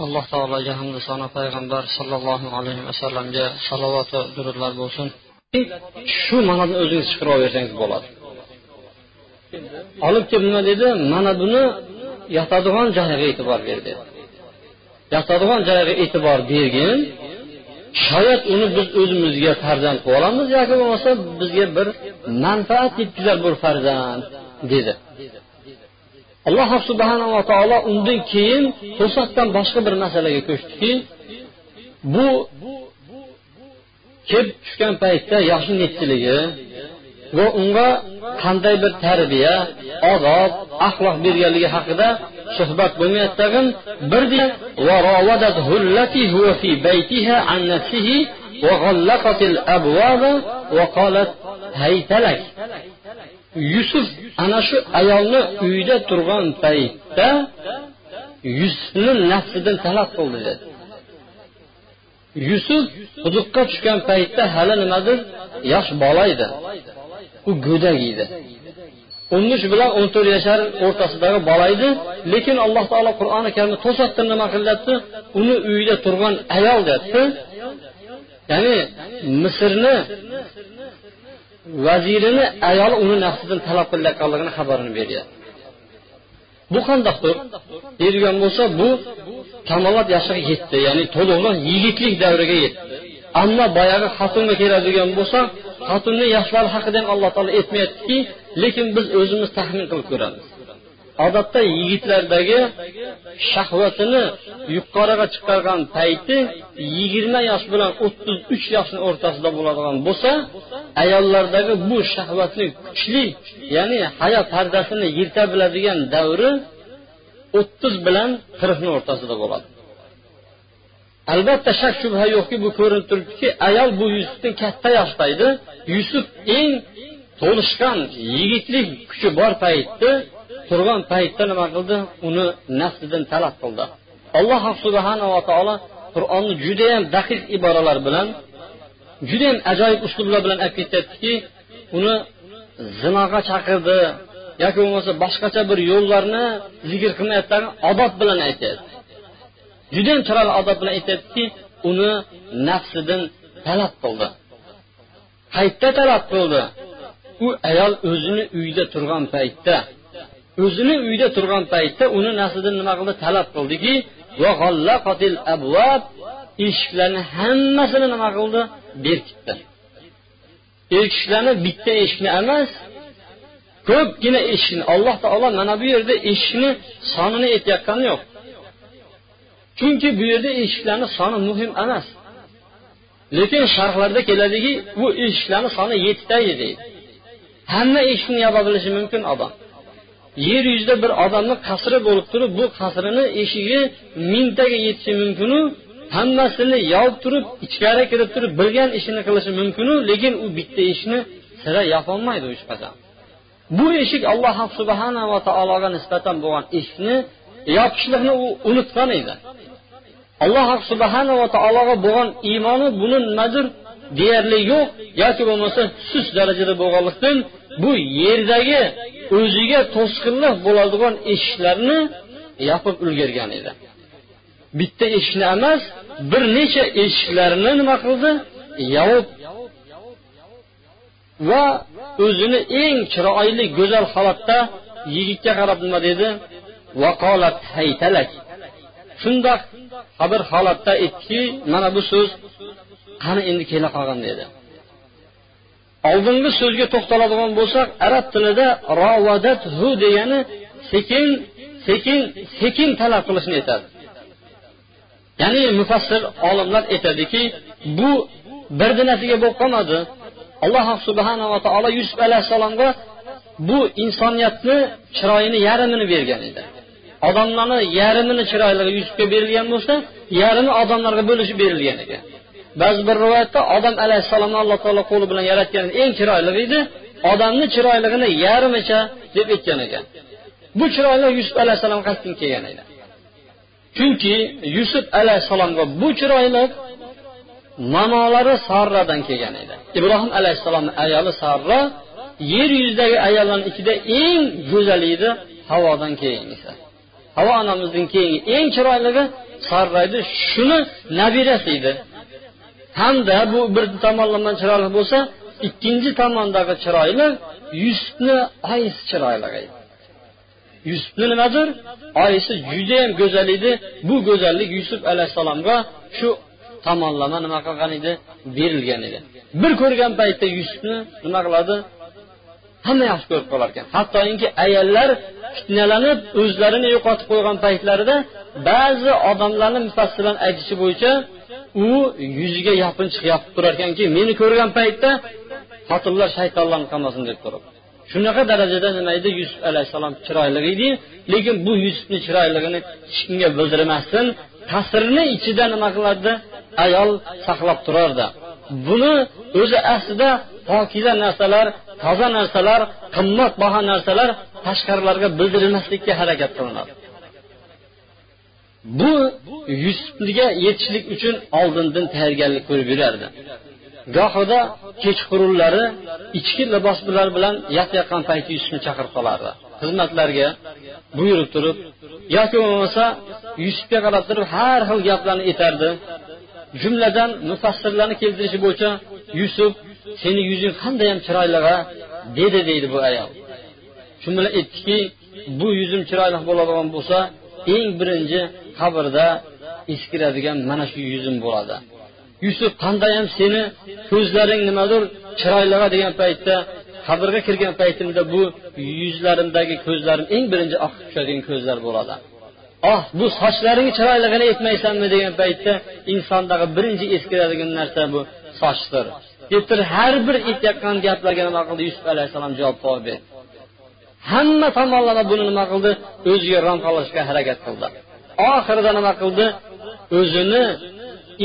Alloh taologa hamda sano payg'ambar sollallohu alayhi vasallamga va durudlar bo'lsin. Shu ma'noni o'zingiz chiqarib olversangiz bo'ladi. Olib kelib nima dedi? Mana buni yotadigan joyiga e'tibor ber dedi. Yotadigan joyiga e'tibor bergin shoyat uni biz o'zimizga farzand qilib olamiz yoki bo'lmasa bizga bir manfaat yetkazar bir farzand dedi. alloh subhanava taolo undan keyin to'satdan boshqa bir masalaga ko'chdiki bu kelib tushgan paytda yoshi nechchiligi va unga qanday bir tarbiya odob axloq berganligi haqida suhbat bo'lmayapti tag'in birdan وغلقت الأبواب وقالت هيت لك yusuf ana shu ayolni uyida turgan paytda yusufni nafsidan talab qildi. Dedi yusuf quduqqa tushgan paytda hali nimadir yosh bola edi. U go'dak edi. O'n uch bilan o'n to'rt yashar o'rtasidagi bola edi lekin alloh taolo qur'oni karimda to'satdan nima qilyapti? Uni uyida turgan ayol deyapti ya'ni misrni vazirini ayoli uni nafsidan talab qilayotganligini xabarini beryapti. Bu qandoqdir? Deydigan bo'lsa bu kamolot yoshiga yetdi ya'ni to'liqroq yigitlik davriga yetdi. Ammo boyagi xotinga keladigan bo'lsa xotinni yoshlari haqida ham alloh taolo aytmayaptiki lekin biz o'zimiz taxmin qilib ko'ramiz. Odatda yigitlardagi shahvatini yuqoriga chiqargan payti yigirma yosh bilan o'ttiz uch yoshni o'rtasida bo'ladigan bo'lsa ayollardagi bu shahvatni kuchli ya'ni hayot pardasini yirta biladigan davri o'ttiz bilan qirqni o'rtasida bo'ladi. Albatta shak shubha yo'qki bu ko'rinib turibdiki ayol bu yusufdan katta yoshda edi. Yusuf eng to'lishgan yigitlik kuchi bor paytda turgan paytda nima qildi? Uni nafsidan talab qildi. Alloh subhanava taolo qur'onni judayam daqiq iboralar bilan judayam ajoyib uslublar bilan aytib ketyaptiki uni zinoga chaqirdi. Yoki bo'lmasa boshqacha bir yo'llarni zikr qilmayapti odob bilan aytyapti judayam chiroyli odob bilan aytyaptiki uni nafsidan talab qildi. Qayerda talab qildi? U ayol o'zini uyda turgan paytda o'zini uyda turgan paytda uni nafsidan nima qildi? Talab qildiki eshiklarni hammasini nima qildi? Berkitdi. Eshiklarni bitta eshikni emas ko'pgina eshikni alloh taolo mana bu yerda eshikni sonini aytayotgani yo'q. Chunki bu yerda eshiklarni soni muhim emas. Lekin sharhlarda keladiki bu eshiklarni soni yettita deydi. Hamma eshikni yopa bilishi mumkin odam. Yer yuzida bir odamni qasri bo'lib turib bu qasrini eshigi mingtaga yetishi mumkinu hammasini yopib turib ichkari kirib turib bilgan ishini qilishi mumkinu lekin u bitta eshikni sira yopolmaydi hech qachon? Bu eshik alloh subhanava taologa nisbatan bo'lgan eshikni yopishlikni u unutgan edi. Alloh subhanava taologa bo'lgan iymoni buni nimadir deyarli yo'q yoki bo'lmasa sust darajada bo'lganlikdan bu yerdagi o'ziga to'sqinlik bo'ladigan eshiklarni yopib ulgurgan edi. Bitta eshikni emas bir necha eshiklarni nima qildi? Yopib va o'zini eng chiroyli go'zal holatda yigitga qarab nima dedi? Vaqolat haytalak. Shundoq bir holatda aytdiki mana bu so'z qani endi kela qolgin dedi. Oldingi so'zga to'xtaladigan bo'lsak arab tilida rovadat hu degani sekin sekin sekin talab qilishni aytadi. Ya'ni mufassir olimlar aytadiki bu birdinasiga bo'lib qolmadi. Alloh subhanava taolo yusuf alayhissalomga bu insoniyatni chiroyini yarmini bergan edi. Odamlarni yarmini chiroyligi yusufga berilgan bo'lsa yarmi odamlarga bo'lishib berilgan ekan. Ba'zi bir rivoyatda odam alayhissalomni alloh taolo qo'li bilan yaratgan eng chiroyli edi odamni chiroyligini yarmicha deb aytgan ekan. Bu chiroylik yusuf alayhissalom qasdin kelgan edi. Chunki yusuf alayhissalomga bu chiroylik manolari sarradan kelgan edi. Ibrohim alayhissalomni ayoli sarra yer yuzidagi ayollarni ichida eng go'zali edi havodan keyingisi havo onamizdan keyingi eng chiroyligi sarra edi shuni nabirasi edi. Hamda bu bir tomonlama chiroyli bo'lsa ikkinchi tomondagi chiroyli yusufni oyisi chiroyli yusufni nimadir oyisi judayam go'zal edi. Bu go'zallik yusuf alayhissalomga shu tomonlama nima qilgan edi? Berilgan edi. Bir ko'rgan paytda yusufni nima qiladi? Hamma yaxshi ko'rib qolar ekan. Hattoki ayollar fitnalanib o'zlarini yo'qotib qo'ygan paytlarida ba'zi odamlarni mufassilan aytishi bo'yicha u yuziga yopinchiq yopib turar ekanki meni ko'rgan paytda xotinlar shaytonlarni qilmasin deb turib shunaqa darajada nima edi? Yusuf alayhissalom chiroyli edi lekin bu yusufni chiroyligini hech kimga bildirmasdan tasirni ichida nima qilardi? Ayol saqlab turardi. Buni o'zi aslida pokiza narsalar toza narsalar qimmatbaho narsalar tashqarilarga bildirilmaslikka harakat qilinadi. Bu yusufga yetishlik uchun oldindan tayyorgarlik ko'rib yurardi. Gohida kechqurunlari ichki liboslar bilan yotayotgan payti yusufni chaqirib qolardi. Xizmatlarga buyurib turib yoki bo'lmasa yusufga qarab turib har xil gaplarni aytardi. Jumladan mufassirlarni keltirishi bo'yicha yusuf seni yuzing qandayyam chiroyliga dedi deydi bu ayol. Shu bilan aytdiki bu yuzim chiroyli bo'ladigan bo'lsa eng birinchi qabrda eskiradigan mana shu yuzim bo'ladi. Yusuf qandayam seni ko'zlaring nimadir chiroyliroq degan paytda qabrga kirgan paytimda bu yuzlarimdagi ko'zlarim eng birinchi oqib tushadigan ko'zlar bo'ladi. Oh bu sochlaring chiroyligini aytmaysanmi degan paytda insondagi birinchi eskiradigan narsa bu sochdir. Deb turib har bir aytayotgan gaplarga nima qildi? Yusuf alayhissalom javob topib berdi hamma tomonlama buni nima qildi? O'ziga rom qilishga harakat qildi. Oxirida nima qildi? O'zini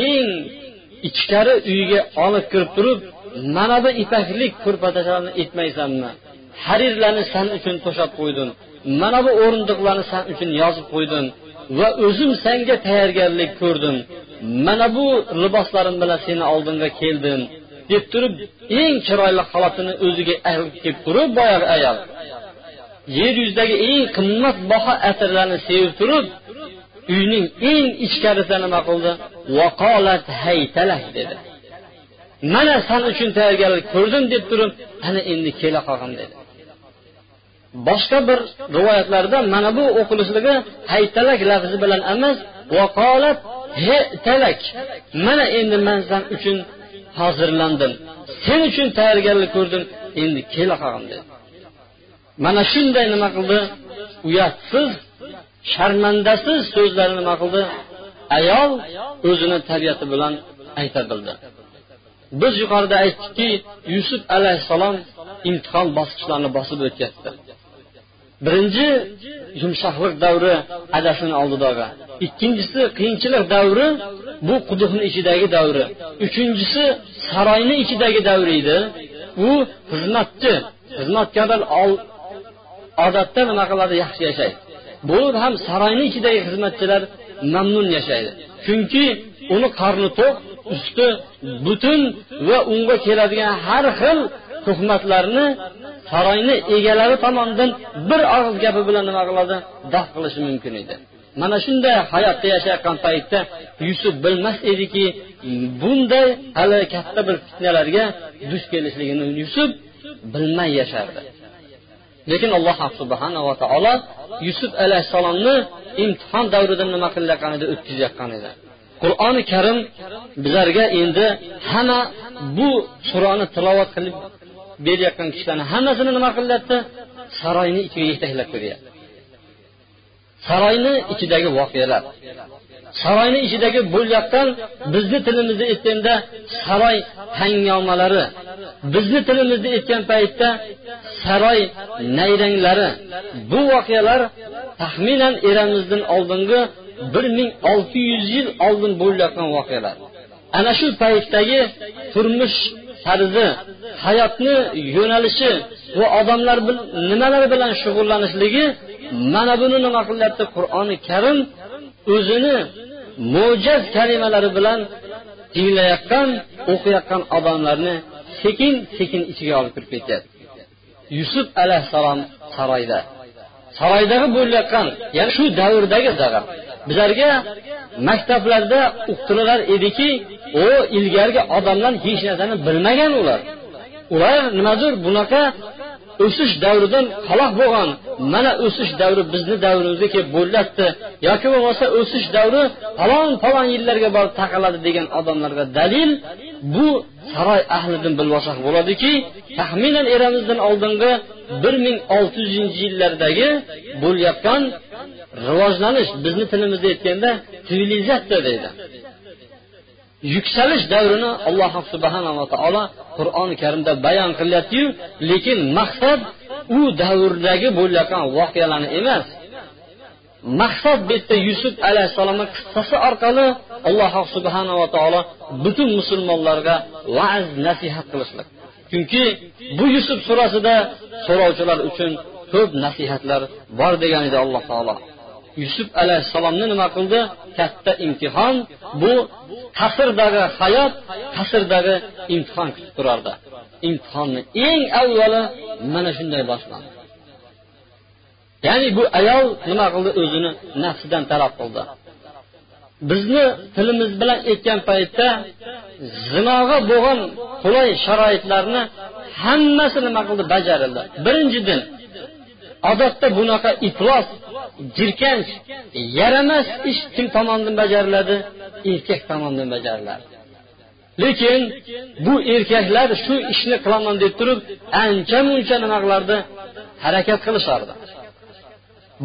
eng ichkari uyiga olib kirib turib mana bu ipaklik ko'rpatachalarni etmaysanmi harirlarni san uchun to'shab qo'ydim mana bu o'rindiqlarni san uchun yozib qo'ydim va o'zim senga tayyorgarlik ko'rdim. Mana bu liboslarim bilan seni oldinga keldim deb turib eng chiroyli holatini o'ziga kelib turib boyagi ayol. Yer yuzidagi eng qimmatbaho atirlarni sevib turib uyning eng ichkarisida nima qildi? Vaqolat haytalak dedi. Mana san uchun tayyorgarlik ko'rdim deb turib ana endi kela qolgin dedi. Boshqa bir rivoyatlarda mana bu o'qilishligi haytalak lafzi bilan emas vaqolat talak mana endi man san uchun hozirlandim. Sen uchun tayyorgarlik ko'rdim endi kela qolgin dedi. Mana shunday nima qildi? Uyatsiz sharmandasiz so'zlarni nima qildi? Ayol o'zini tabiati bilan ayta bildi biz yuqorida aytdikki yusuf alayhissalom imtihon bosqichlarini bosib o'tyapti. Birinchi yumshoqlik davri adasini oldidagi ikkinchisi qiyinchilik davri bu quduqni ichidagi davri. Uchinchisi saroyni ichidagi davri edi. U xizmatchi xizmatkorlar odatda nima qiladi? Yaxshi yashaydi bu ham saroyni ichidagi xizmatchilar mamnun yashaydi. Chunki uni qorni to'q usti butun va unga keladigan har xil tuhmatlarni saroyni egalari tomonidan bir og'iz gapi bilan nima qiladi? Daf qilishi mumkin edi. Mana shunday hayotda yashayotgan paytda yusuf bilmas ediki bunday hali katta bir fitnalarga duch kelishligini yusuf bilmay yashardi. Lekin alloh subhanava taolo yusuf alayhissalomni imtihon davrida nima qilayotgan edi o'tkazayotgan edi. Qur'oni karim bizlarga endi hamma bu surani tilovat qilib berayotgan kishilarni hammasini nima qilyapti? Saroyni ichiga yetaklab kiryapti saroyni ichidagi voqealar. Saroyni ichidagi bo'layotgan bizni tilimizda aytganda saroy hangomalari bizni tilimizda aytgan paytda saroy nayranglari bu voqealar taxminan eramizdan oldingi bir ming olti yuz yil oldin bo'layotgan voqealar. Ana shu paytdagi turmush tarzi hayotni yo'nalishi va odamlar nimalar bilan shug'ullanishligi mana buni nima qilyapti? Qur'oni karim o'zini mo'jaz kalimalari bilan tinglayotgan o'qiyotgan odamlarni sekin sekin ichiga olib kirib ketyapti. Yusuf alayhissalom saroyda. Saroydagi bo'layotgan ya'ni shu davrdagi zag'ar bizlarga maktablarda o'qitilar ediki u ilgarigi odamlar hech narsani bilmagan ular. Ular nimadir bunaqa o'sish davridan xaloq bo'lgan mana o'sish davri bizni davrimizga kelib bo'lyapti. Yoki bo'lmasa o'sish davri falon falon yillarga borib taqaladi degan odamlarga dalil bu saroy ahlidan bilib olsak bo'ladiki taxminan eramizdan oldingi bir ming olti yuzinchi yillardagi bo'layotgan rivojlanish bizni tilimizda aytganda sivilizatsiya deydi. Yuksalish davrini alloh subhanava taolo qur'oni karimda bayon qilyaptiyu lekin maqsad u davrdagi bo'layotgan voqealarni emas. Maqsad bu yerda yusuf alayhissalomni qissasi orqali alloh subhanava taolo butun musulmonlarga va'z nasihat qilishlik. Chunki bu yusuf surasida so'rovchilar uchun ko'p nasihatlar bor degan edi alloh taolo. Yusuf alayhissalomni nima qildi? Katta imtihon. Bu qasrdagi hayot qasrdagi imtihon kutib turardi. Imtihonni eng avvali mana shunday boshlandi. Ya'ni bu ayol nima qildi? O'zini nafsidan talab qildi. Bizni tilimiz bilan aytgan paytda zinoga bo'lgan qulay sharoitlarni hammasi nima qildi? Bajarildi. Birinchidan odatda bunaqa iflos jirkanch yaramas ish kim tomonidan bajariladi? Erkak tomonidan bajariladi. Lekin bu erkaklar shu ishni qilaman deb turib ancha muncha nima qilardi harakat qilishardi.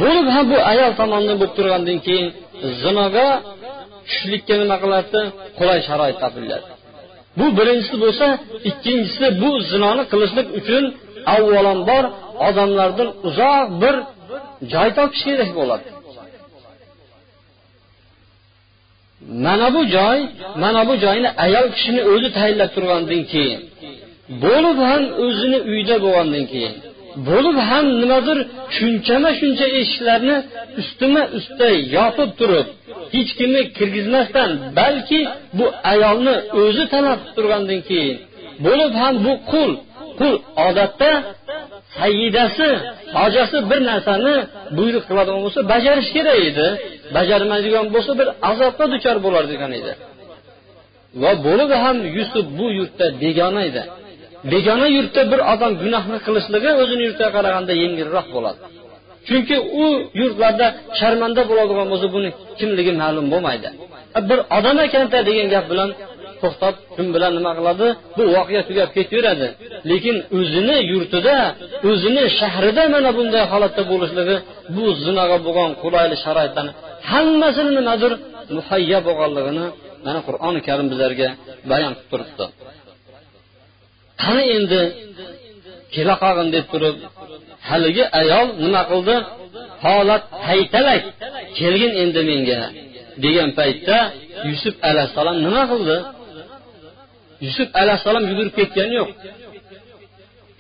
Bo'lib ham bu ayol tomonidan bo'lib turgandan keyin zinoga tushishlikka nima qilardi qulay sharoit topiladi. Bu birinchisi bo'lsa ikkinchisi bu zinoni qilishlik uchun avvalambor odamlardan uzoq bir joy topish kerak bo'ladi. Mana bu joy mana bu joyni ayol kishini o'zi tayinlab turgandan keyin bo'lib ham o'zini uyda bo'lgandan keyin bo'lib ham nimadir shunchama shuncha eshiklarni ustima ustda yopib turib hech kimni kirgizmasdan balki bu ayolni o'zi talab qilib turgandan keyin bo'lib ham bu qul bu odatda sayyidasi hojasi bir narsani buyruq qiladigan bo'lsa bajarish kerak edi. Bajarmaydigan bo'lsa bir azobga duchor bo'lar degan edi. Va bo'lib ham yusuf bu yurtda begona edi. Begona yurtda bir odam gunohni qilishligi o'zini yurtiga qaraganda yengilroq bo'ladi. Chunki u yurtlarda sharmanda bo'ladigan bo'lsa buni kimligi ma'lum bo'lmaydi. Bir odam ekanda degan gap bilan to'xtab kim bilan nima qiladi? Bu voqea tugab ketaveradi. Lekin o'zini yurtida o'zini shahrida mana bunday holatda bo'lishligi bu zinoga bo'lgan qulayli sharoitlarni hammasini nimadir muhayya bo'lganligini mana qur'oni karim bizlarga bayon qilib turibdi. Qani endi kela qolgin deb turib haligi ayol nima qildi? Holat haytalak kelgin endi menga degan paytda yusuf alayhissalom nima qildi? Yusuf alayhissalom yugurib ketgani yo'q.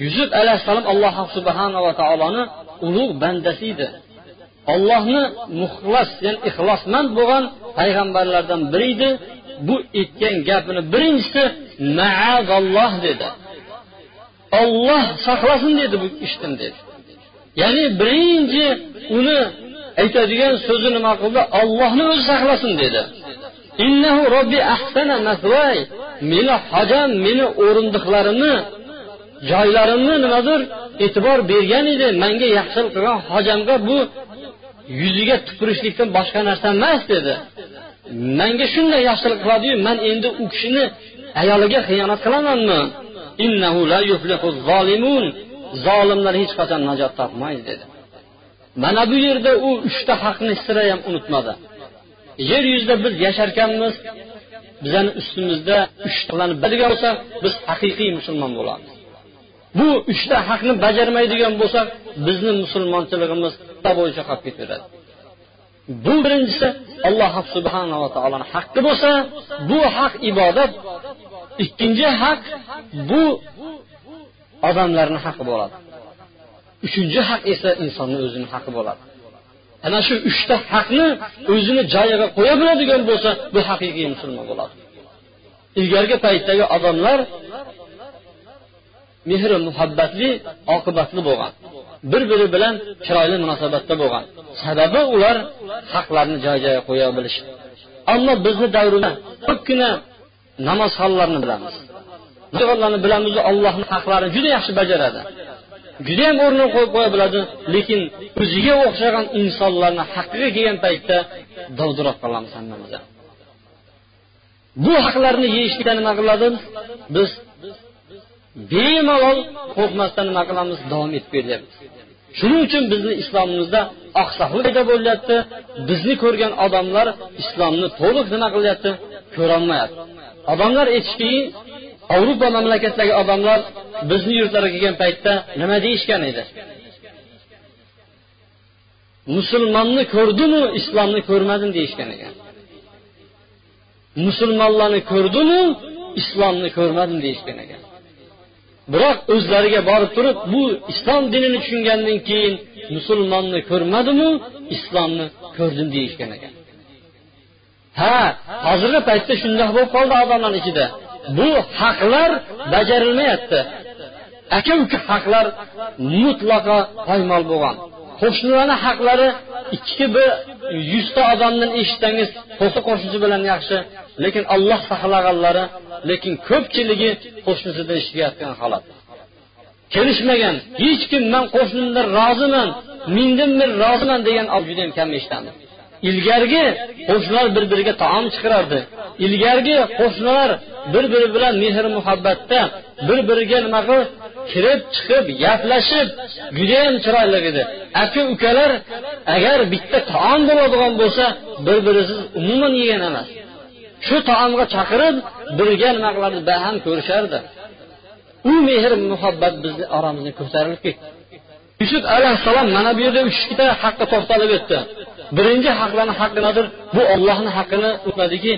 Yusuf alayhissalom alloh subhanava taoloni ulug' bandasi edi. Ollohni muxlas ya'ni ixlosmand bo'lgan payg'ambarlardan biri edi. Bu aytgan gapini birinchisi maazalloh dedi. Olloh saqlasin dedi bu ishdan dedi. Ya'ni birinchi uni aytadigan so'zi nima qildi? Ollohni o'zi saqlasin dedi. Meni hojam meni o'rindiqlarimni joylarimni nimadir e'tibor bergan edi. Manga yaxshilik qilgan hojamga bu yuziga tupurishlikdan boshqa narsa emas dedi. Manga shunday yaxshilik qiladiyu man endi u kishini ayoliga xiyonat qilamanmi? Zolimlar hech qachon najot topmaydi dedi. Mana bu yerda u uchta haqni sira ham unutmadi. Yer yuzida biz yasharkanmiz bizani ustimizda uchtalarni bilgan bo'lsa biz haqiqiy musulmon bo'lamiz. Bu uchta haqni bajarmaydigan bo'lsak bizni musulmonchiligimiz bo'yicha qolib ketaveradi. Bu birinchisi alloh subhanava taoloni haqqi bo'lsa bu haq ibodat. Ikkinchi haq bu odamlarni haqqi bo'ladi. Uchinchi haq esa insonni o'zini haqqi bo'ladi. Ana shu uchta haqni o'zini joyiga qo'ya biladigan bo'lsa bu haqiqiy musulmon bo'ladi. Ilgargi paytdagi odamlar mehri muhabbatli oqibatli bo'lgan. Bir biri bilan chiroyli munosabatda bo'lgan. Sababi ular haqlarni joy joyiga qo'ya bilish. Ammo bizni davrimizda ko'pgina namozxonlarni bilamiz. Namozxonlarni bilamiz allohni haqlarini juda yaxshi bajaradi. Judayam o'rnini qo'yib qo'ya biladi lekin o'ziga o'xshagan insonlarni haqqiga kelgan paytda dovdirab qolamiz hammamiz bu haqlarni yeyishlikda nima qiladi? Biz bemalol qo'rqmasdan nima qilamiz? Davom etib kelyapmiz. Shuning uchun bizni islomimizda oqsoqlik paydo bo'lyapti. Bizni ko'rgan odamlar islomni to'liq nima qilyapti? Ko'rolmayapti. Odamlar aytishdiki yevropa mamlakatdagi odamlar bizni yurtlarga kelgan paytda nima deyishgan edi? Musulmonni ko'rdimu islomni ko'rmadim deyishgan ekan. Musulmonlarni ko'rdimu islomni ko'rmadim deyishgan ekan. Biroq o'zlariga borib turib bu islom dinini tushungandan keyin musulmonni ko'rmadimu islomni ko'rdim deyishgan ekan. Ha hozirgi paytda shundoq bo'lib qoldi odamlarni ichida. Bu haqlar bajarilmayapti. Aka uka haqlar mutlaqo poymol bo'lgan. Qo'shnilarni haqlari ikki bir yuzta odamdan eshitsangiz qo'shni qo'shnisi bilan yaxshi lekin alloh saqlaganlari lekin ko'pchiligi qo'shnisidan eshitayotgan holat. Kelishmagan hech kim man qo'shnimdan roziman mendan men roziman degan judayam kam eshitamiz ilgargi qo'shnilar bir biriga taom chiqarardi. Ilgargi qo'shnilar bir biri bilan mehr muhabbatda bir biriga nima qilib kirib chiqib gaplashib judayam chiroyli edi. Aka ukalar agar bitta taom bo'ladigan bo'lsa bir birisiz umuman yegan emas. Shu taomga chaqirib birga nima qilardi baham ko'rishardi. U mehr muhabbat bizni oramizga ko'tarilib ketdi yusuf alayhissalom mana bu yerda uchta haqqa to'xtalib o'tdi birinchi haqlarni haqqi nimadir bu ollohni haqqini unutmadiki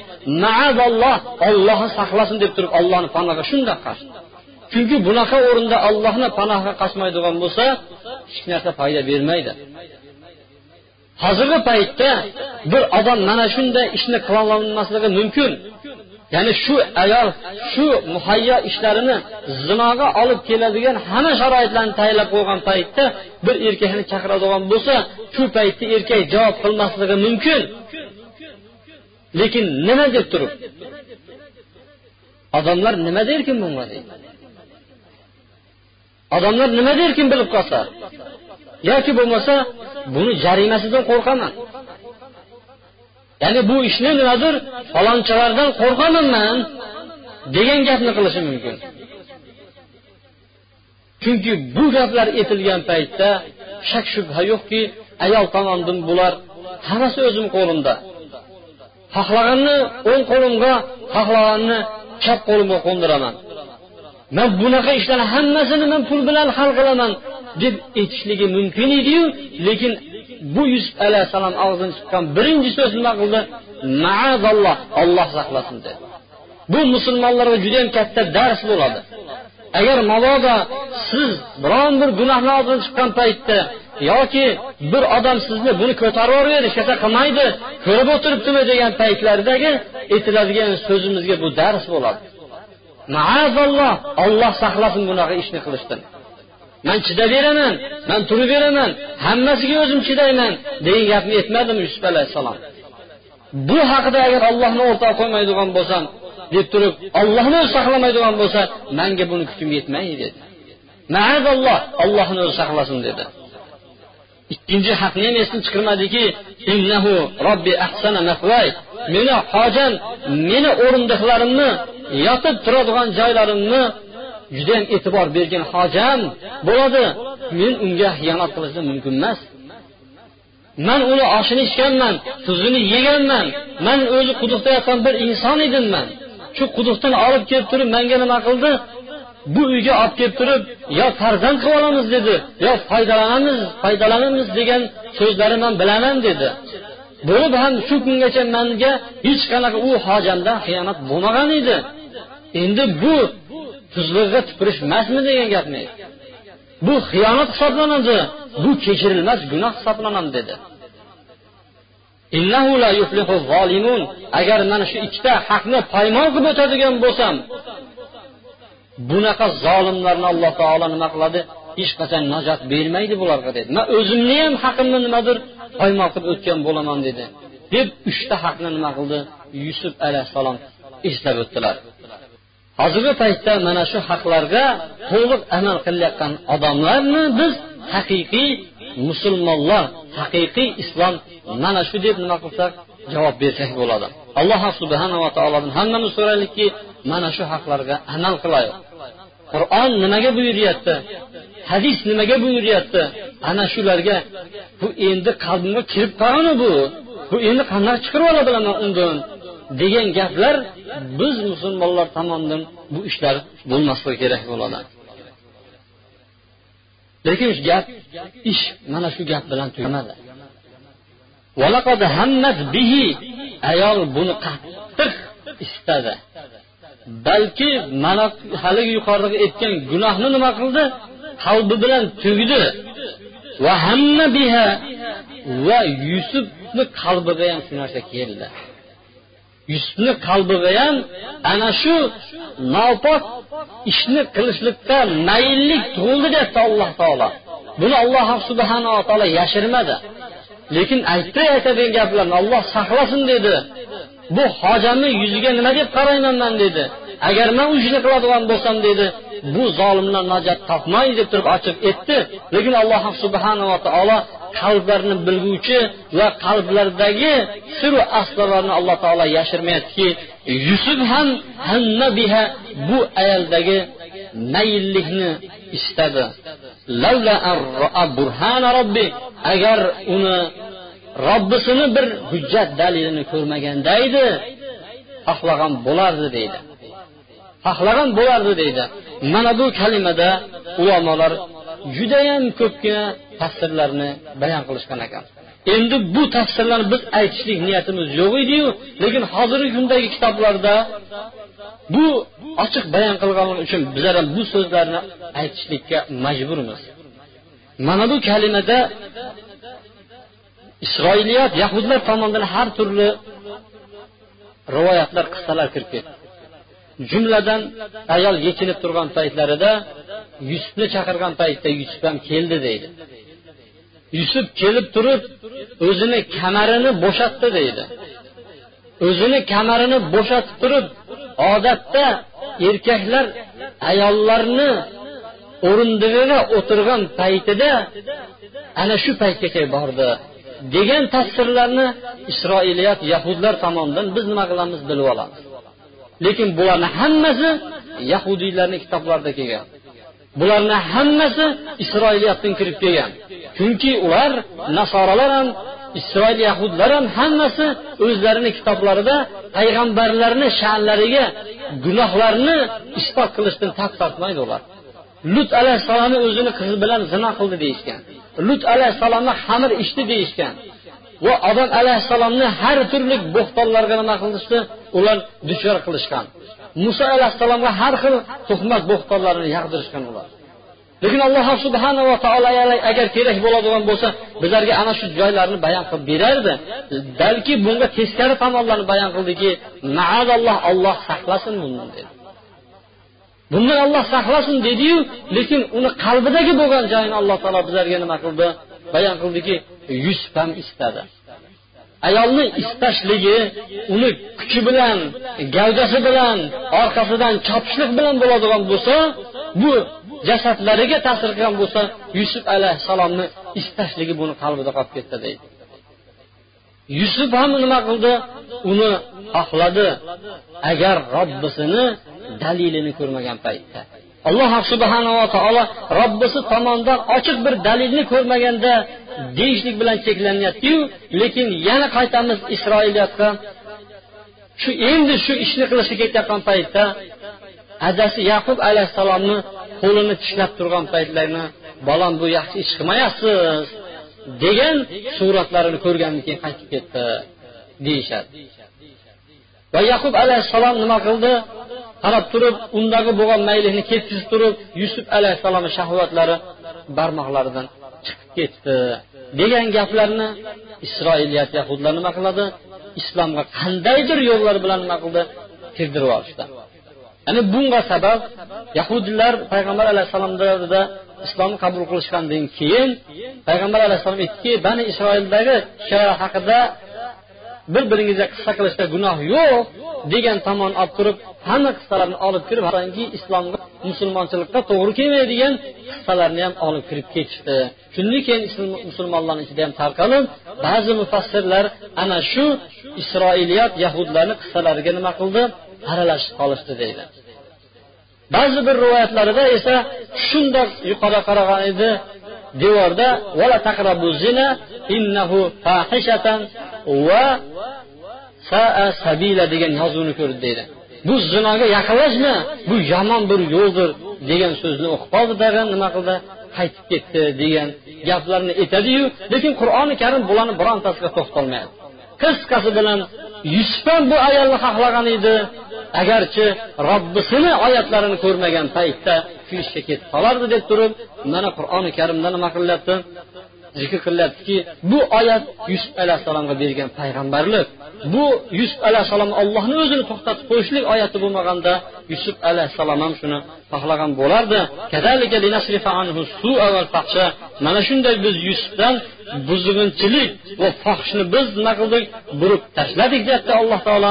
maazalloh ollohni saqlasin deb turib ollohni panohiga shundoq qarshi chunki bunaqa o'rinda ollohni panohiga qasmaydigan bo'lsa hech narsa foyda bermaydi. Hozirgi paytda bir odam mana shunday ishni qilolmasligi mumkin. Ya'ni shu ayol shu muhayyo ishlarini zinoga olib keladigan hamma sharoitlarni tayyorlab qo'ygan paytda bir erkakni chaqiradigan bo'lsa shu paytda erkak javob qilmasligi mumkin. Lekin nima deb turib? Odamlar nima derkin bunga deydi odamlar nima derkin bilib qolsa? Yoki bo'lmasa buni jarimasidan qo'rqaman. Ya'ni bu ishni nimadir falonchalardan qo'rqaman man degan gapni qilishi mumkin. Chunki bu gaplar aytilgan paytda shak shubha yo'qki ayol tomondan bular hammasi o'zim qo'limda. Xohlaganni o'ng qo'limga xohlaganni chap qo'limga qo'ndiraman. Man bunaqa ishlarni hammasini man pul bilan hal qilaman deb aytishligi mumkin ediyu lekin bu yusuf alayhissalom og'zidan chiqqan birinchi so'z nima qildi? Maazalloh olloh saqlasin dedi. Bu musulmonlarga judayam katta dars bo'ladi. Agar mabodo siz biron bir gunohni og'zidan chiqqan paytda yoki bir odam sizni buni ko'tarib yuboradi hech narsa qilmaydi ko'rib o'tiribdimi degan paytlardagi aytiladigan so'zimizga bu dars bo'ladi. Maazalloh olloh saqlasin bunaqa ishni qilishdan. Man chidaberaman man turiberaman hammasiga o'zim chidayman degan gapni aytmadimi yusuf alayhissalom? Bu haqida agar ollohni o'rtoq qo'ymaydigan bo'lsam deb turib ollohni o'zi saqlamaydigan bo'lsa manga buni kuchim yetmaydi dedi. Maazalloh ollohni o'zi saqlasin dedi. Ikkinchi haqni ham esdan chiqirmadiki innahu robbi ahsana mafvay meni hojam meni o'rindiqlarimni yotib turadigan joylarimni judayam e'tibor bergan hojam bo'ladi. Men unga xiyonat qilishim mumkin emas. Man uni oshini ichganman tuzini yeganman. Man o'zi quduqda yotgan bir inson edim man shu quduqdan olib kelib turib manga nima qildi? Bu uyga olib kelib turib yo farzand qilib olamiz dedi. Yo foydalanamiz foydalanamiz degan so'zlari man bilaman dedi. Bo'lib ham shu kungacha manga hech qanaqa u hojamdan xiyonat bo'lmagan edi. Endi bu tuzlig'iga tupurishmasmi degan gapni bu xiyonat hisoblanadi. Bu kechirilmas gunoh hisoblanadi dedi. Agar mana shu ikkita haqni paymon qilib o'tadigan bo'lsam bunaqa zolimlarni alloh taolo nima qiladi? Hech qachon najot bermaydi bularga dedi. Man o'zimni ham haqimni nimadir poymol qilib o'tgan bo'laman dedi. Deb uchta haqni nima qildi? Yusuf alayhissalom eslab o'tdilar. Hozirgi paytda mana shu haqlarga to'liq amal qilayotgan odamlarni biz haqiqiy musulmonlar haqiqiy islom mana shu deb nima qilsak javob bersak bo'ladi. Alloh subhanava taolodan hammamiz so'raylikki mana shu haqlarga amal qilaylik qur'on nimaga buyuryapti? Hadis nimaga buyuryapti? Ana shularga bu endi qalbimga kirib qolgani bu? Bu endi qanday chiqarib ola bilaman undan degan gaplar biz musulmonlar tomonidan bu ishlar bo'lmasligi kerak bo'ladi. Lekin gap ish mana shu gap bilan tugamadi. Ayol buni qattiq istadi. Balki mana haligi yuqoridagi aytgan gunohni nima qildi? Qalbi bilan tugdi. Va hamma biha va yusufni qalbiga ham shu narsa keldi. Yusufni qalbiga ham ana shu nopok ishni qilishlikda mayillik tug'ildi deyapti alloh taolo. Buni alloh subhanava taolo yashirmadi. Lekin aytdi aytadigan gaplarni olloh saqlasin dedi. Bu hojamni yuziga nima deb qarayman man dedi. Agar man u ishni qiladigan bo'lsam dedi bu zolimlar najot topmaydi deb turib ochib aytdi. Lekin alloh subhanava taolo qalblarni bilguvchi va qalblardagi siru asrorlarni alloh taolo yashirmayaptiki yusuf ham hamma biha bu ayoldagi mayillikni istadi. Agar uni robbisini bir hujjat dalilini ko'rmaganda edi xohlagan bo'lardi deydi. Xohlagan bo'lardi deydi. Mana bu kalimada ulamolar judayam ko'pgina tafsirlarni bayon qilishgan ekan. Endi bu tafsirlarni biz aytishlik niyatimiz yo'q ediyu lekin hozirgi kundagi kitoblarda bu ochiq bayon qilganligi uchun bizlar ham bu so'zlarni aytishlikka majburmiz. Mana bu kalimada isroiliyat yahudlar tomonidan har turli rivoyatlar qissalar kirib ketdi. Jumladan ayol yechinib turgan paytlarida yusufni chaqirgan paytda yusuf ham keldi deydi. Yusuf kelib turib o'zini kamarini bo'shatdi deydi. O'zini kamarini bo'shatib turib odatda erkaklar ayollarni o'rindig'iga o'tirgan paytida ana shu paytgacha bordi degan tasvirlarni isroiliyat yahudlar tomonidan biz nima qilamiz bilib olamiz. Lekin bularni hammasi yahudiylarni kitoblarida kelgan bularni hammasi isroiliyatdan kirib kelgan. Chunki ular nasoralar ham isroil yahudlar ham hammasi o'zlarini kitoblarida payg'ambarlarni sha'nlariga gunohlarni isbot qilishdan tap tortmaydi ular. Lut alayhissalomni o'zini qizi bilan zino qildi deyishgan. Lut alayhissalomni xamir ichdi deyishgan. Va odam alayhissalomni har turli bo'xtonlarga nima qilishdi? Ular duchor qilishgan. Muso alayhissalomga har xil tuhmat bo'xtonlarini yag'dirishgan ular. Lekin alloh subhanava taolo agar kerak bo'ladigan bo'lsa bizlarga ana shu joylarni bayon qilib berardi. Balki bunga teskari tomonlarni bayon qildiki maazalloh olloh saqlasin bundan dedi. Bundan olloh saqlasin dediyu lekin uni qalbidagi bo'lgan joyini alloh taolo bizlarga nima qildi? Bayon qildiki yusuf ham istadi. Ayolni istashligi uni kuchi bilan gavdasi bilan orqasidan chopishlik bilan bo'ladigan bo'lsa bu jasadlariga ta'sir qilgan bo'lsa yusuf alayhissalomni istashligi buni qalbida qolib ketdi deydi. Yusuf ham nima qildi? Uni xohladi. Agar robbisini dalilini ko'rmagan paytda. Alloh subhanava taolo robbisi tomonidan ochiq bir dalilni ko'rmaganda deyishlik bilan cheklanyaptiyu lekin yana qaytamiz isroiliyatga shu endi shu ishni qilishga ketayotgan paytda adasi yaqub alayhissalomni qo'lini tishlab turgan paytlarni bolam bu yaxshi ish qilmayapsiz degan suratlarini ko'rgandan keyin qaytib ketdi deyishadi. Va yaqub alayhissalom nima qildi? Qarab turib undagi bo'lgan maylikni ketkizib turib yusuf alayhissalomni shahvatlari barmoqlaridan ketdi. Degan gaplarni isroiliyat yahudlar nima qiladi? Islomga qandaydir yo'llar bilan nima qildi? Kirdirib olishdi. Ya'ni bunga sabab yahudiylar payg'ambar alayhissalom davrida islomni qabul qilishgandan keyin payg'ambar alayhissalom aytdiki bani isroildagi kishilar haqida bir biringizga qissa qilishda gunoh yo'q degan tomon olib turib hamma qissalarni olib kirib islomga musulmonchilikqa to'g'ri kelmaydigan qissalarni ham olib kirib ketishdi. Shundan keyin musulmonlarni ichida ham tarqalib ba'zi mufassirlar ana shu isroiliyat yahudlarni qissalariga nima qildi? Aralashib qolishdi deydi. Ba'zi bir rivoyatlarida esa shundoq yuqori qaragan edi. Devorda vala taqrabu zina innahu fahishatan va saa sabila degan yozuvni ko'rdi deydi. Bu zinoga yaqinlashma bu yomon bir yo'ldir degan so'zni o'qib qoldi tag'in nima qildi? Qaytib ketdi degan gaplarni aytadiyu lekin qur'oni karim bularni birontasiga to'xtalmayapti qisqasi bilan yusuf ham bu ayolni xohlagan edi. Agarchi robbisini oyatlarini ko'rmagan paytda shu ishga ketib qolardi deb turib mana qur'oni karimda nima qilyapti zikr qilyaptiki bu oyat yusuf alayhissalomga bergan payg'ambarlik. Bu yusuf alayhissalom allohni o'zini to'xtatib qo'yishlik oyati bo'lmaganda yusuf alayhissalom ham shuni xohlagan bo'lardi. Mana shunday biz yusufdan buzg'unchilik va fohishni biz nima qildik? Burib tashladik deyapti alloh taolo.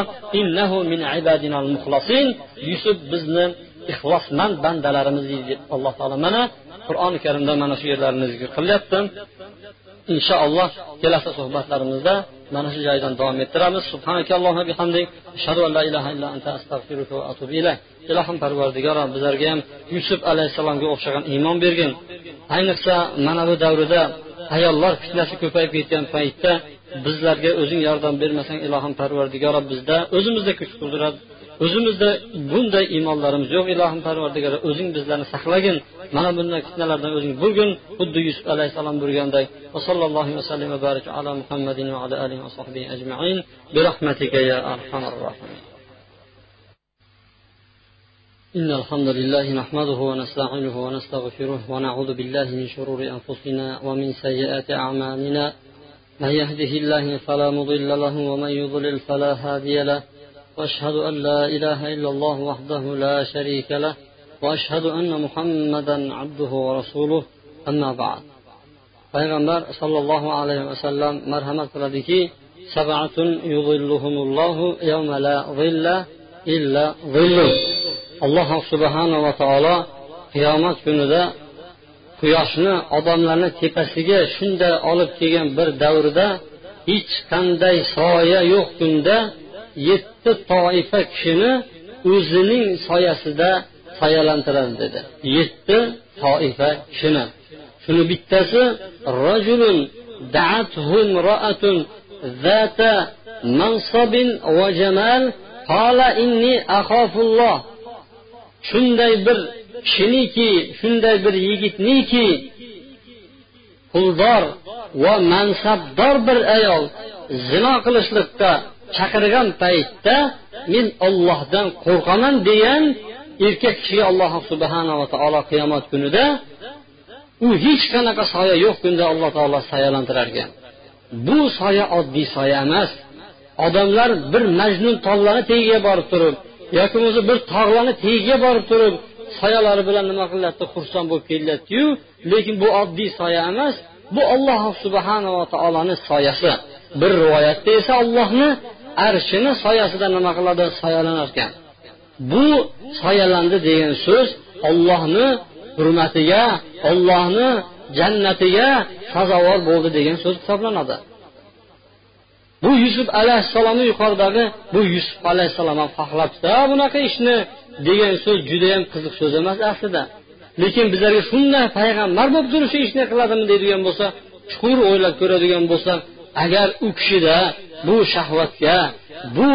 Yusuf bizni ixlosmand bandalarimiz deb alloh taolo mana qur'oni karimda mana shu yerlarni zikr qilyapti inshaalloh kelasi suhbatlarimizda mana shu joydan davom ettiramiz. Ilohim parvardigoro bizlarga ham yusuf alayhissalomga o'xshagan iymon bergin. Ayniqsa mana bu davrida ayollar fitnasi ko'payib ketgan paytda bizlarga o'zing yordam bermasang ilohim parvardigoro bizda o'zimizda kuch qudrat o'zimizda bunday iymonlarimiz yo'q ilohim parvardigori o'zing bizlarni saqlagin mana bunday fitnalardan o'zing burgin xuddi yusuf alayhissalom burganday va sallallohu vasallam va barik ala muhammadin va ala alihi va sahbihi ajmain برحمتك يا أرحم الراحمين إن الحمد لله نحمده ونستعينه ونستغفره ونعوذ بالله من شرور أنفسنا ومن سيئات أعمالنا من يهده الله فلا مضل له ومن يضلل فلا هادي له واشهد ان لا اله الا الله وحده لا شريك له واشهد ان محمدا عبده ورسوله اما بعد payg'ambar sollallohu alayhi vasallam marhamat qiladiki sabatun yuzilluhumullohu yawma la zilla illa zillu alloh subhanava taolo qiyomat kunida quyoshni odamlarni tepasiga shunday olib kelgan bir davrda hech qanday soya yo'q kunda yetti toifa kishini o'zining soyasida soyalantiradi dedi. Yetti toifa kishini. Shuni bittasi rajulun da'atuhum ra'atun zata mansabin va jamal qala inni axofulloh shunday bir kishiniki shunday bir yigitniki puldor va mansabdor bir ayol zino qilishlikda chaqirgan paytda men ollohdan qo'rqaman degan erkak kishiga alloh subhanava taolo qiyomat kunida u hech qanaqa soya yo'q kunda alloh taolo soyalantirar ekan bu soya oddiy soya emas. Odamlar bir majnun tollarni tagiga borib turib yoki bo'lmasa bir tog'larni tagiga borib turib soyalari bilan nima qilyapti xursand bo'lib kelyaptiyu. Lekin bu oddiy soya emas. Bu olloh subhanava taoloni soyasi. Bir rivoyatda esa ollohni arshini soyasida nima qiladi? Soyalanar ekan bu soyalandi degan so'z ollohni hurmatiga ollohni jannatiga sazovor bo'ldi degan so'z hisoblanadi. Bu yusuf alayhissalomni yuqoridagi bu yusuf alayhissalom ham xohlabdi bunaqa ishni degan so'z judayam qiziq so'z emas aslida. Lekin bizlarga shunday payg'ambar bo'lib turib shu ishni qiladimi deydigan bo'lsa chuqur o'ylab ko'radigan bo'lsak agar u kishida bu shahvatga bu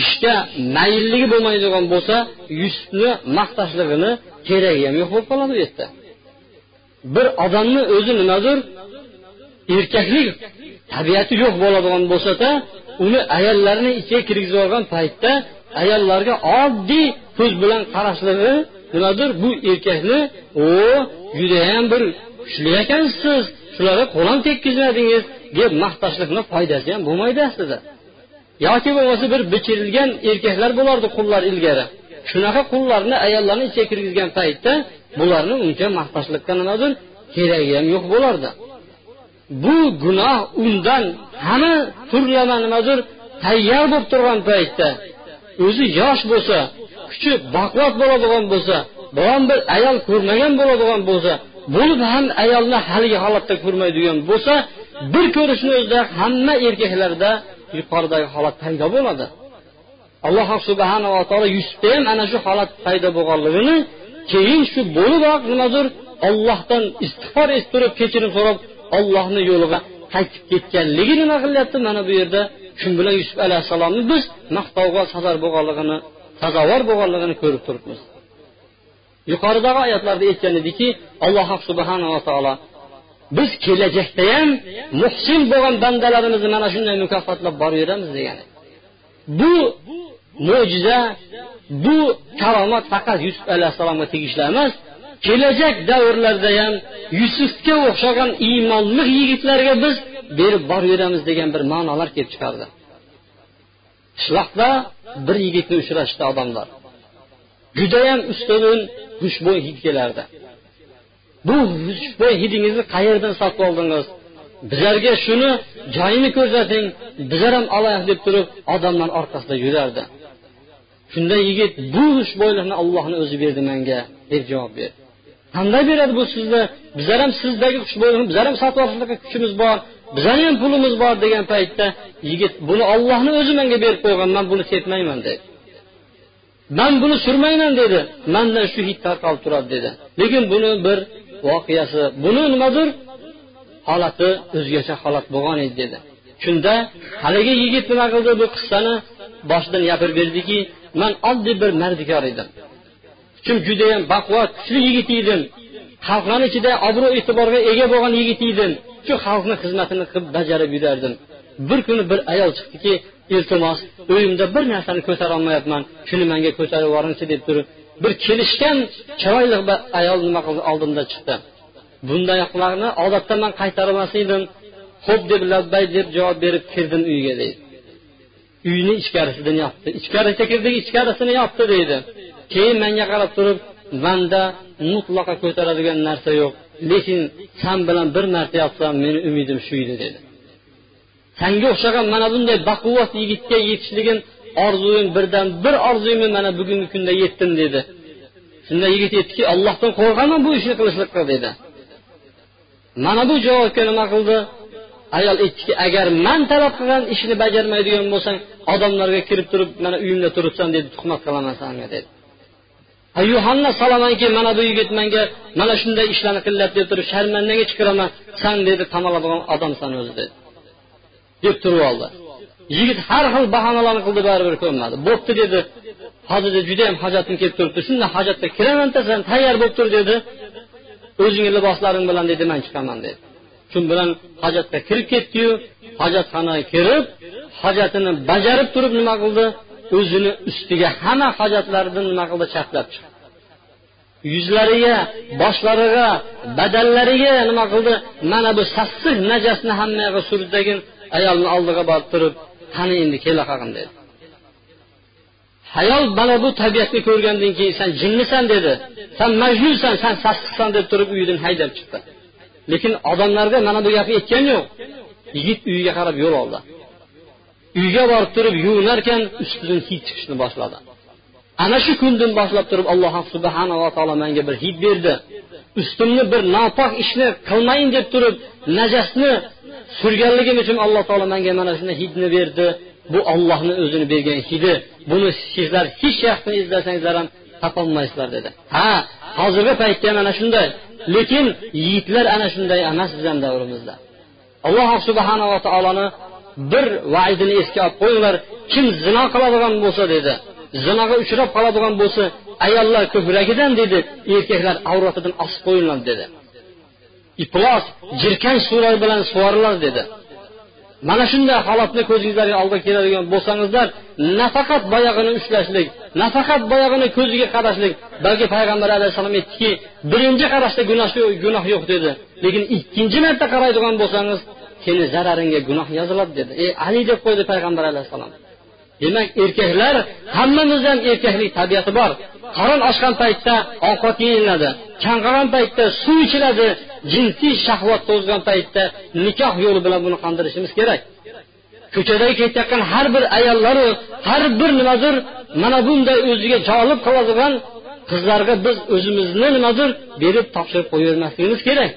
ishga maylligi bo'lmaydigan bo'lsa yusufni maqtashligini keragi ham yo'q bo'lib qoladi bu yerda. Bir odamni o'zi nimadir erkaklik tabiati yo'q bo'ladigan bo'lsada uni ayollarni ichiga kirgizib yuborgan paytda ayollarga oddiy ko'z bilan qarashligi nimadir bu erkakni o judayam bir kuchli ekansiz shularga qo'lam tekkizmadingiz deb maqtashlikni foydasi ham bo'lmaydi aslida. Yoki bo'lmasa bir bichirilgan erkaklar bo'lardi qullar ilgari. Shunaqa qullarni ayollarni ichiga kirgizgan paytda bularni uncha maqtashlikka nimadir keragi ham yo'q bo'lardi. Bu gunoh undan hamma turlama nimadir tayyor bo'lib turgan paytda o'zi yosh bo'lsa kuchi baquvvat bo'ladigan bo'lsa biron bir ayol ko'rmagan bo'ladigan bo'lsa bo'lib ham ayolni haligi holatda ko'rmaydigan bo'lsa bir ko'rishni o'zida hamma erkaklarda yuqoridagi holat paydo bo'ladi. Alloh subhanava taolo yusufda ham ana shu holat paydo bo'lganligini keyin shu bo'liboq nimadir ollohdan istig'for etib turib kechirim so'rab ollohni yo'liga qaytib ketganligi nima qilyapti? Mana bu yerda shu bilan yusuf alayhissalomni biz maqtovga sazar bo'lganligini sazovor bo'lganligini ko'rib turibmiz. Yuqoridagi oyatlarda aytgan ediki alloh subhanava taolo biz kelajakda ham muhsin bo'lgan bandalarimizni mana shunday mukofotlab boraveramiz degan bu mo'jiza bu karomat faqat yusuf alayhissalomga tegishli emas kelajak davrlarda ham yusufga o'xshagan iymonli yigitlarga biz berib boraveramiz degan bir ma'nolar kelib chiqardi. Qishloqda bir yigitni uchrashdi odamlar. Judayam ustun xushbo'y yigit kelardi bu xushbo'y hidingizni qayerdan sotib oldingiz? Bizlarga shuni joyini ko'rsating bizlar ham olaylik deb turib odamlar orqasida yurardi. Shunda yigit bu xushbo'ylikni ollohni o'zi berdi menga deb javob berdi. Qanday beradi bu sizni? Bizlar ham sizdagi xushbo'ylikni bizlar ham sotib olishlikka kuchimiz bor bizani ham pulimiz bor degan paytda yigit buni ollohni o'zi menga berib qo'ygan man buni tepmayman dedi. Man buni surmayman dedi. Mandan shu hid tarqalib turadi dedi. Lekin buni bir voqeasi. Buni nimadir holati o'zgacha holat bo'lgan edi dedi. Shunda haligi yigit nima qildi? Bu qissani boshidan gapirib berdiki man oddiy bir mardikor edim. Chunki judayam baquvvat kuchli yigit edim. Xalqlarni ichida obro' e'tiborga ega bo'lgan yigit edim. Shu xalqni xizmatini qilib bajarib yurardim bir kuni bir ayol chiqdiki iltimos uyimda bir narsani ko'tarolmayapman. Shuni menga ko'tarib yuboringchi deb turib bir kelishgan chiroyli bir ayol nima qildi? Oldimda chiqdi. Bundaylarni odatda man qaytarmas edim ho'p deb labbay deb javob berib kirdim uyga deydi. Uyni ichkarisidan yopdi. Ichkarisiga kirdik ichkarisini yopdi deydi. Keyin menga qarab turib manda mutlaqo ko'taradigan narsa yo'q. Lekin san bilan bir marta yotsam meni umidim shu edi dedi. Sanga o'xshagan mana bunday baquvvat yigitga yetishligim orzuyim birdan bir orzuyimni mana bugungi kunda yetdim dedi. Shunda yigit aytdiki ollohdan qo'rqaman bu ishni qilishlikqa dedi. Mana bu javobga nima qildi? Ayol aytdiki agar man talab qilgan ishni bajarmaydigan bo'lsang odamlarga kirib turib mana uyimda turibsan dedi tuhmat qilaman sanga dedi. Yuhanna solamanki mana bu yigit manga mana shunday ishlarni qilyapti deb turib sharmandaga chiqaraman san dedi qamaladigan odamsan o'zi dedi. Deb turib oldi. Yigit har xil bahonalarni qildi baribir ko'nmadi. Bo'pti dedi. Hozirda judayam hojatim kelib turibdi. Shunday hojatga kiraman sen tayyor bo'lib tur dedi. O'zingni liboslaring bilan dedi man chiqaman dedi. Shu bilan hojatga kirib ketdiyu hojatxonaga kirib hojatini bajarib turib nima qildi? O'zini ustiga hamma hojatlarini nima qildi? Chaplab chiqdi. Yuzlariga boshlariga badallariga nima qildi? Mana bu sassiq najasni hammaga surdagin ayolni oldiga borib turib qani endi kela qolgin dedi. Hayol mana bu tabiatni ko'rgandan keyin san jinnisan dedi. San majnunsan san sassiqsan deb turib uyidan haydab chiqdi. Lekin odamlarga mana bu gapni aytgani yo'q. Yigit uyiga qarab yo'l oldi. Uyga borib turib yuvinarkan ustidan hid chiqishni boshladi. Ana shu kundan boshlab turib alloh subhanava taolo menga bir hid berdi. Ustimni bir nopok ishni qilmayin deb turib najasni surganligim uchun alloh taolo menga mana shunday hidni berdi. Bu ollohni o'zini bergan hidi. Buni sizlar hech shaxsni izlasangizlar ham topolmaysizlar dedi. Ha hozirgi paytda ham ana shunday. Lekin yigitlar ana shunday emas bizani davrimizda. Alloh subhanava taoloni bir vaidini esga olib qo'yinglar. Kim zino qiladigan bo'lsa dedi. Zinoga uchrab qoladigan bo'lsa ayollar ko'kragidan dedi. Erkaklar avratidan osib qo'yinglar dedi. Iflos jirkanch suvlar bilan sug'orilar dedi. Mana shunday holatni ko'zingizlarga oldiga keladigan bo'lsangizlar nafaqat boyag'ini ushlashlik nafaqat boyag'ini ko'ziga qarashlik balki payg'ambar alayhissalom aytdiki birinchi qarashda gunoh gunoh yo'q dedi. Lekin ikkinchi marta qaraydigan bo'lsangiz seni zararingga gunoh yoziladi dedi. Ey ali deb qo'ydi payg'ambar alayhissalom demak erkaklar hammamizda ham erkaklik tabiati bor. Qorin ochgan paytda ovqat yeyiladi chanqagan paytda suv ichiladi jinsiy shahvat to'zgan paytda nikoh yo'li bilan buni qondirishimiz kerak. Ko'chadagi ketayotgan har bir ayollaru har bir nimadir mana bunday o'ziga jolib qiladigan qizlarga biz o'zimizni nimadir berib topshirib qo'yavermasligimiz kerak.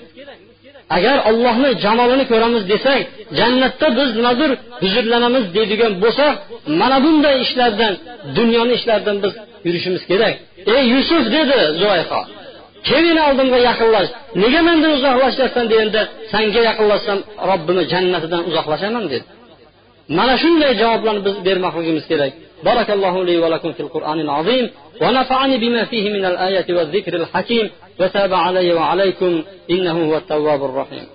Agar ollohni jamolini ko'ramiz desak jannatda biz nimadir huzurlanamiz deydigan bo'lsak mana bunday ishlardan dunyoni ishlaridan biz yurishimiz kerak. Ey yusuf dedi zuayho kel meni oldimga yaqinlash nega mendan uzoqlashyapsan deganda sanga yaqinlashsam robbimni jannatidan uzoqlashaman dedi mana shunday javoblarni biz bermoqligimiz kerak بارك الله لي ولكم في القرآن العظيم ونفعني بما فيه من الآيات والذكر الحكيم وتاب علي وعليكم إنه هو التواب الرحيم